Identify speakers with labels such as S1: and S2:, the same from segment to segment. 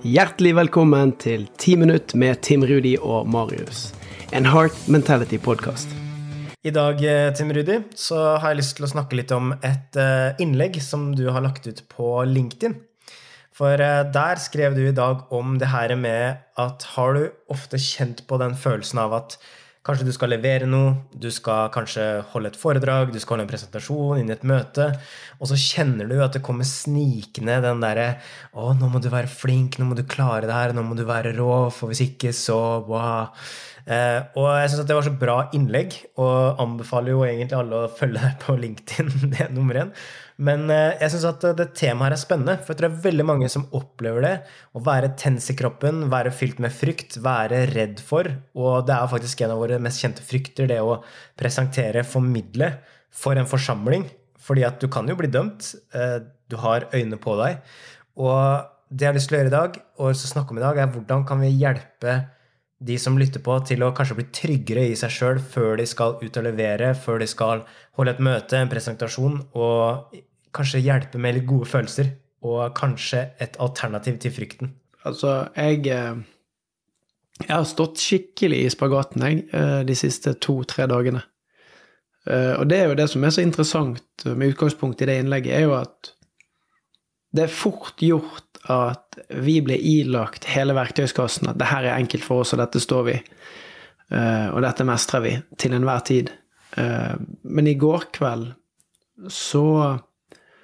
S1: Hjertelig velkommen til 10 minutt med Tim Rudi og Marius. En Heart Mentality-podkast.
S2: I dag eh, Tim Rudi, så har jeg lyst til å snakke litt om et eh, innlegg som du har lagt ut på LinkedIn. For eh, der skrev du i dag om det her med at har du ofte kjent på den følelsen av at Kanskje du skal levere noe, du skal kanskje holde et foredrag, du skal holde en presentasjon inn i et møte, og så kjenner du at det kommer snikende den derre Å, nå må du være flink, nå må du klare det her, nå må du være rå, for hvis ikke, så wow. Eh, og jeg syns det var så bra innlegg, og anbefaler jo egentlig alle å følge deg på LinkedIn. det er nummer én. Men eh, jeg syns at det temaet her er spennende, for jeg tror det er veldig mange som opplever det. Å være tens i kroppen, være fylt med frykt, være redd for. Og det er faktisk en av våre mest kjente frykter, det å presentere, formidle for en forsamling. Fordi at du kan jo bli dømt. Eh, du har øyne på deg. Og det jeg har lyst til å gjøre i dag, og snakke om i dag, er hvordan kan vi hjelpe de som lytter på, til å kanskje bli tryggere i seg sjøl før de skal ut og levere, før de skal holde et møte, en presentasjon, og kanskje hjelpe med litt gode følelser. Og kanskje et alternativ til frykten.
S1: Altså, jeg eh, Jeg har stått skikkelig i spagaten, jeg, eh, de siste to-tre dagene. Eh, og det er jo det som er så interessant med utgangspunkt i det innlegget, er jo at det er fort gjort at vi ble ilagt hele verktøyskassen, at det her er enkelt for oss, og dette står vi. Uh, og dette mestrer vi til enhver tid. Uh, men i går kveld så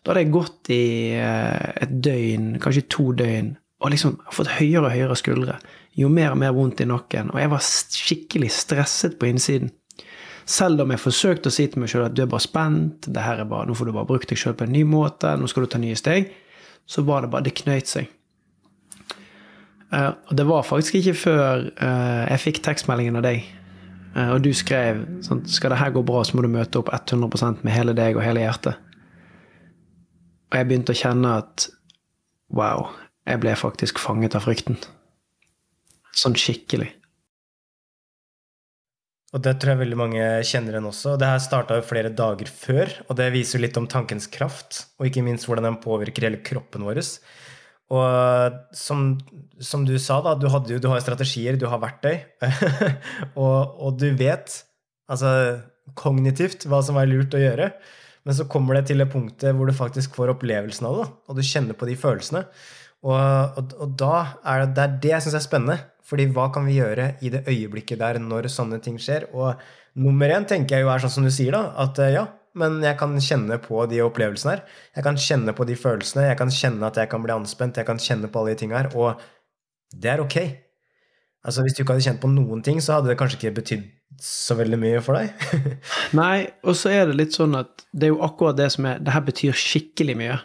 S1: Da hadde jeg gått i uh, et døgn, kanskje to døgn, og liksom fått høyere og høyere skuldre. Jo mer og mer vondt i nakken. Og jeg var skikkelig stresset på innsiden. Selv om jeg forsøkte å si til meg sjøl at du er bare spent, det her er bare, nå får du bare brukt deg sjøl på en ny måte, nå skal du ta nye steg så var det bare Det knøyt seg. Uh, og det var faktisk ikke før uh, jeg fikk tekstmeldingen av deg, uh, og du skrev sånn Skal det her gå bra, så må du møte opp 100 med hele deg og hele hjertet. Og jeg begynte å kjenne at wow, jeg ble faktisk fanget av frykten. Sånn skikkelig.
S2: Og det tror jeg veldig mange kjenner igjen også. Det her starta jo flere dager før, og det viser jo litt om tankens kraft, og ikke minst hvordan den påvirker hele kroppen vår. Og som, som du sa, da, du, jo, du har strategier, du har verktøy, og, og, du vet, altså kognitivt, hva som er lurt å gjøre. Men så kommer det til det punktet hvor du faktisk får opplevelsen av det, og du kjenner på de følelsene. Og, og, og da er det, det er det jeg syns er spennende. Fordi hva kan vi gjøre i det øyeblikket der når sånne ting skjer? Og nummer én tenker jeg jo er sånn som du sier, da. At eh, ja, men jeg kan kjenne på de opplevelsene her. Jeg kan kjenne på de følelsene. Jeg kan kjenne at jeg kan bli anspent. Jeg kan kjenne på alle de tingene her. Og det er ok. Altså Hvis du ikke hadde kjent på noen ting, så hadde det kanskje ikke betydd så veldig mye for deg.
S1: Nei, og så er det litt sånn at det er jo akkurat det som er Det her betyr skikkelig mye.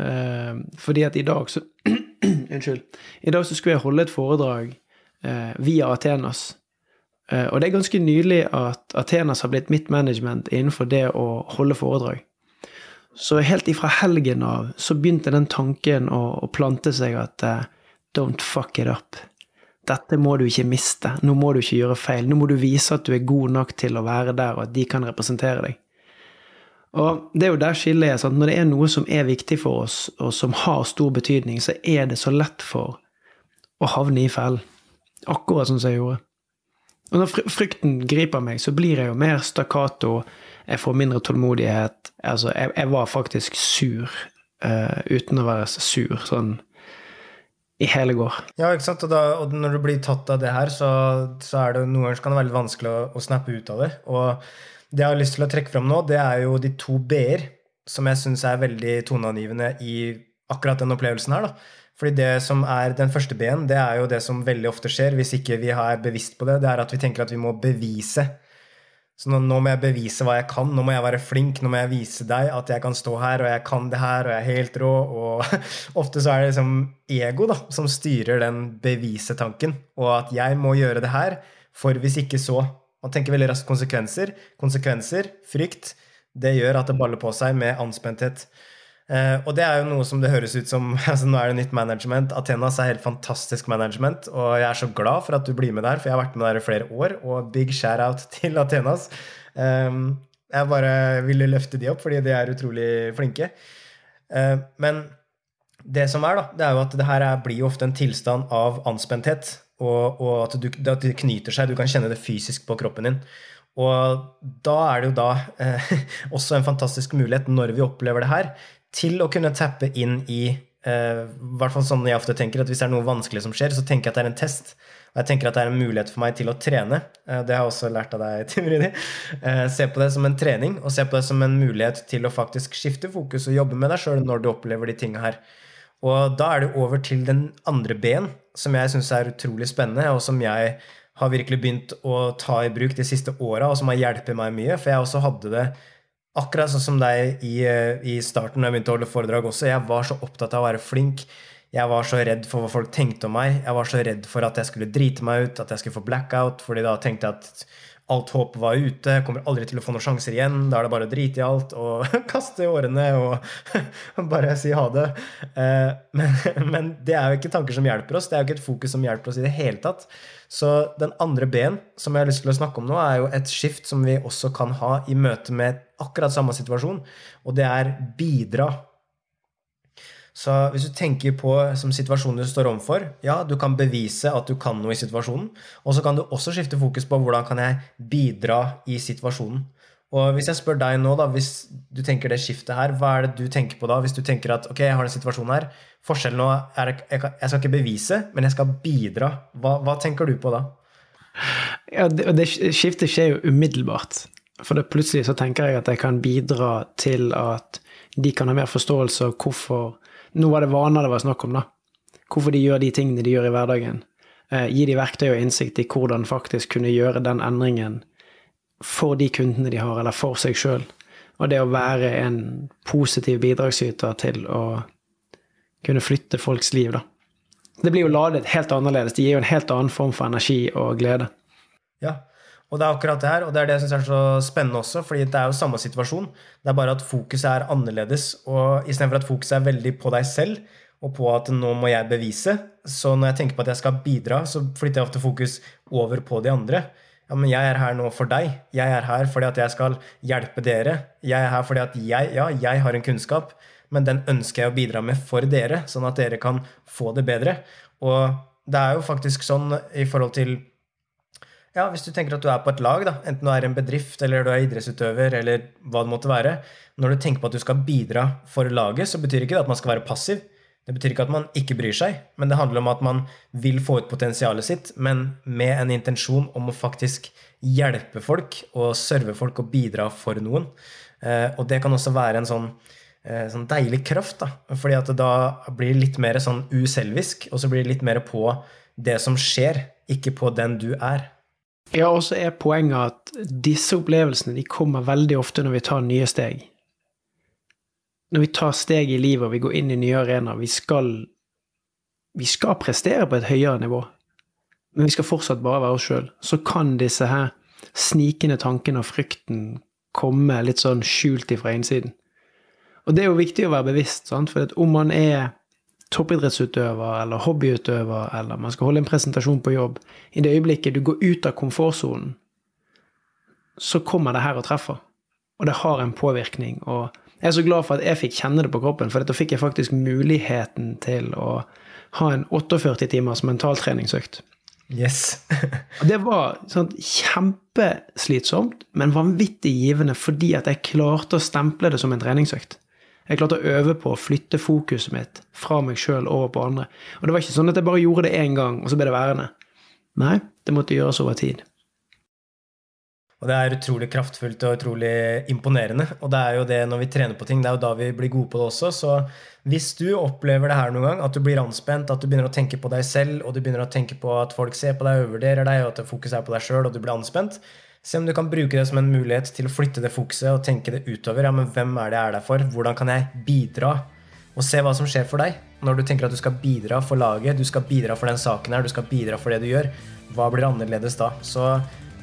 S1: Uh, fordi at i dag så Unnskyld. I dag så skulle jeg holde et foredrag Eh, via Athenas. Eh, og det er ganske nylig at Athenas har blitt mitt management innenfor det å holde foredrag. Så helt ifra helgen av så begynte den tanken å, å plante seg at uh, don't fuck it up. Dette må du ikke miste. Nå må du ikke gjøre feil. Nå må du vise at du er god nok til å være der, og at de kan representere deg. Og det er jo der skillet er. Sant? Når det er noe som er viktig for oss, og som har stor betydning, så er det så lett for å havne i fellen. Akkurat sånn som jeg gjorde. Og når frykten griper meg, så blir jeg jo mer stakkato, jeg får mindre tålmodighet. Altså, jeg, jeg var faktisk sur uh, uten å være sur sånn i hele går.
S2: Ja, ikke sant. Og, da, og når du blir tatt av det her, så, så er det noen ganger kan det være veldig vanskelig å, å snappe ut av det. Og det jeg har lyst til å trekke fram nå, det er jo de to b-er som jeg syns er veldig toneangivende i akkurat den opplevelsen her. da. Fordi det som er den første B-en, det er jo det som veldig ofte skjer hvis ikke vi er bevisst på det. Det er at vi tenker at vi må bevise. Så nå, nå, må jeg bevise hva jeg kan. Nå må jeg være flink. Nå må jeg vise deg at jeg kan stå her, og jeg kan det her, og jeg er helt rå. Og ofte så er det liksom ego da, som styrer den bevisetanken. Og at jeg må gjøre det her, for hvis ikke så Man tenker veldig raskt konsekvenser. Konsekvenser, frykt, det gjør at det baller på seg med anspenthet. Uh, og det er jo noe som det høres ut som altså Nå er det nytt management. Athenas er helt fantastisk management, og jeg er så glad for at du blir med der, for jeg har vært med der i flere år, og big shout-out til Athenas. Um, jeg bare ville løfte de opp, fordi de er utrolig flinke. Uh, men det som er, da, det er jo at det her er, blir jo ofte en tilstand av anspenthet. Og, og at, du, at, det knyter seg. Du kan kjenne det fysisk på kroppen din. Og da er det jo da eh, også en fantastisk mulighet, når vi opplever det her, til å kunne tappe inn i uh, hvert fall sånn jeg ofte tenker, at Hvis det er noe vanskelig som skjer, så tenker jeg at det er en test. Og jeg tenker at det er en mulighet for meg til å trene. Uh, det har jeg også lært av deg, Tim Rudi. Uh, se på det som en trening, og se på det som en mulighet til å faktisk skifte fokus og jobbe med deg sjøl når du opplever de tinga her. Og da er det over til den andre ben, som jeg syns er utrolig spennende, og som jeg har virkelig begynt å ta i bruk de siste åra, og som har hjulpet meg mye. For jeg også hadde det akkurat sånn som deg i, i starten da jeg begynte å holde foredrag også. Jeg var så opptatt av å være flink. Jeg var så redd for hva folk tenkte om meg. Jeg var så redd for at jeg skulle drite meg ut, at jeg skulle få blackout, fordi da tenkte jeg at alt håp var ute, kommer aldri til å få noen sjanser igjen. Da er det bare å drite i alt og kaste i årene og bare si ha det. Eh, men, men, det er jo ikke tanker som hjelper oss. Det er jo ikke et fokus som hjelper oss i det hele tatt. Så den andre ben som jeg har lyst til å snakke om nå, er jo et skift som vi også kan ha i møte med akkurat samme situasjon, og det er bidra så hvis du tenker på som situasjonen du står overfor, ja, du kan bevise at du kan noe i situasjonen. Og så kan du også skifte fokus på hvordan kan jeg bidra i situasjonen. Og hvis jeg spør deg nå, da, hvis du tenker det skiftet her, hva er det du tenker på da? Hvis du tenker at ok, jeg har en situasjon her, forskjellen nå er at jeg skal ikke bevise, men jeg skal bidra. Hva, hva tenker du på da?
S1: Ja, det, det skiftet skjer jo umiddelbart. For det plutselig så tenker jeg at jeg kan bidra til at de kan ha mer forståelse av hvorfor nå var det vaner det var snakk om, da. Hvorfor de gjør de tingene de gjør i hverdagen. Eh, gi de verktøy og innsikt i hvordan faktisk kunne gjøre den endringen for de kundene de har, eller for seg sjøl. Og det å være en positiv bidragsyter til å kunne flytte folks liv, da. Det blir jo ladet helt annerledes. Det gir jo en helt annen form for energi og glede.
S2: Ja, og det er akkurat det her, og det er det jeg syns er så spennende også, fordi det er jo samme situasjon. Det er bare at fokuset er annerledes, og istedenfor at fokuset er veldig på deg selv, og på at nå må jeg bevise, så når jeg tenker på at jeg skal bidra, så flytter jeg ofte fokus over på de andre. Ja, men jeg er her nå for deg. Jeg er her fordi at jeg skal hjelpe dere. Jeg er her fordi at jeg, ja, jeg har en kunnskap, men den ønsker jeg å bidra med for dere, sånn at dere kan få det bedre. Og det er jo faktisk sånn i forhold til ja, Hvis du tenker at du er på et lag, da, enten du er en bedrift eller du er idrettsutøver, eller hva det måtte være, når du tenker på at du skal bidra for laget, så betyr ikke det at man skal være passiv. Det betyr ikke at man ikke bryr seg, men det handler om at man vil få ut potensialet sitt, men med en intensjon om å faktisk hjelpe folk og serve folk og bidra for noen. Eh, og det kan også være en sånn, eh, sånn deilig kraft, da, fordi at det da blir litt mer sånn uselvisk, og så blir det litt mer på det som skjer, ikke på den du er.
S1: Ja, og så er poenget at disse opplevelsene de kommer veldig ofte når vi tar nye steg. Når vi tar steg i livet og vi går inn i nye arenaer. Vi skal, vi skal prestere på et høyere nivå, men vi skal fortsatt bare være oss sjøl. Så kan disse her snikende tankene og frykten komme litt sånn skjult ifra innsiden. Og det er jo viktig å være bevisst, sant? for om man er toppidrettsutøver eller hobbyutøver, eller man skal holde en presentasjon på jobb, i det øyeblikket du går ut av komfortsonen, så kommer det her og treffer. Og det har en påvirkning. Og jeg er så glad for at jeg fikk kjenne det på kroppen, for da fikk jeg faktisk muligheten til å ha en 48 timers mentaltreningsøkt.
S2: Yes.
S1: det var sånn kjempeslitsomt, men vanvittig givende fordi at jeg klarte å stemple det som en treningsøkt. Jeg klarte å øve på å flytte fokuset mitt fra meg sjøl over på andre. Og det var ikke sånn at jeg bare gjorde det én gang, og så ble det værende. Nei, det måtte gjøres over tid.
S2: Og det er utrolig kraftfullt og utrolig imponerende. Og det er jo det når vi trener på ting, det er jo da vi blir gode på det også. Så hvis du opplever det her noen gang, at du blir anspent, at du begynner å tenke på deg selv, og du begynner å tenke på at folk ser på deg og overvurderer deg, og at fokuset er på deg sjøl, og du blir anspent, Se om du kan bruke det som en mulighet til å flytte det fokuset og tenke det utover. Ja, men hvem er det jeg er der for? Hvordan kan jeg bidra? Og se hva som skjer for deg når du tenker at du skal bidra for laget, du skal bidra for den saken her, du skal bidra for det du gjør. Hva blir annerledes da? Så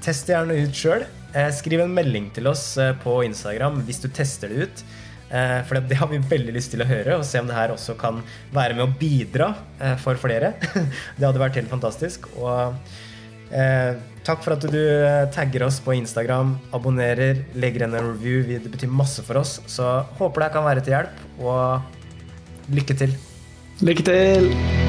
S2: test det gjerne ut sjøl. Eh, skriv en melding til oss eh, på Instagram hvis du tester det ut. Eh, for det har vi veldig lyst til å høre, og se om det her også kan være med å bidra for flere. Det hadde vært helt fantastisk. Og Eh, takk for at du eh, tagger oss på Instagram, abonnerer, legger igjen en review. Det betyr masse for oss. Så håper det kan være til hjelp, og lykke til.
S1: Lykke til!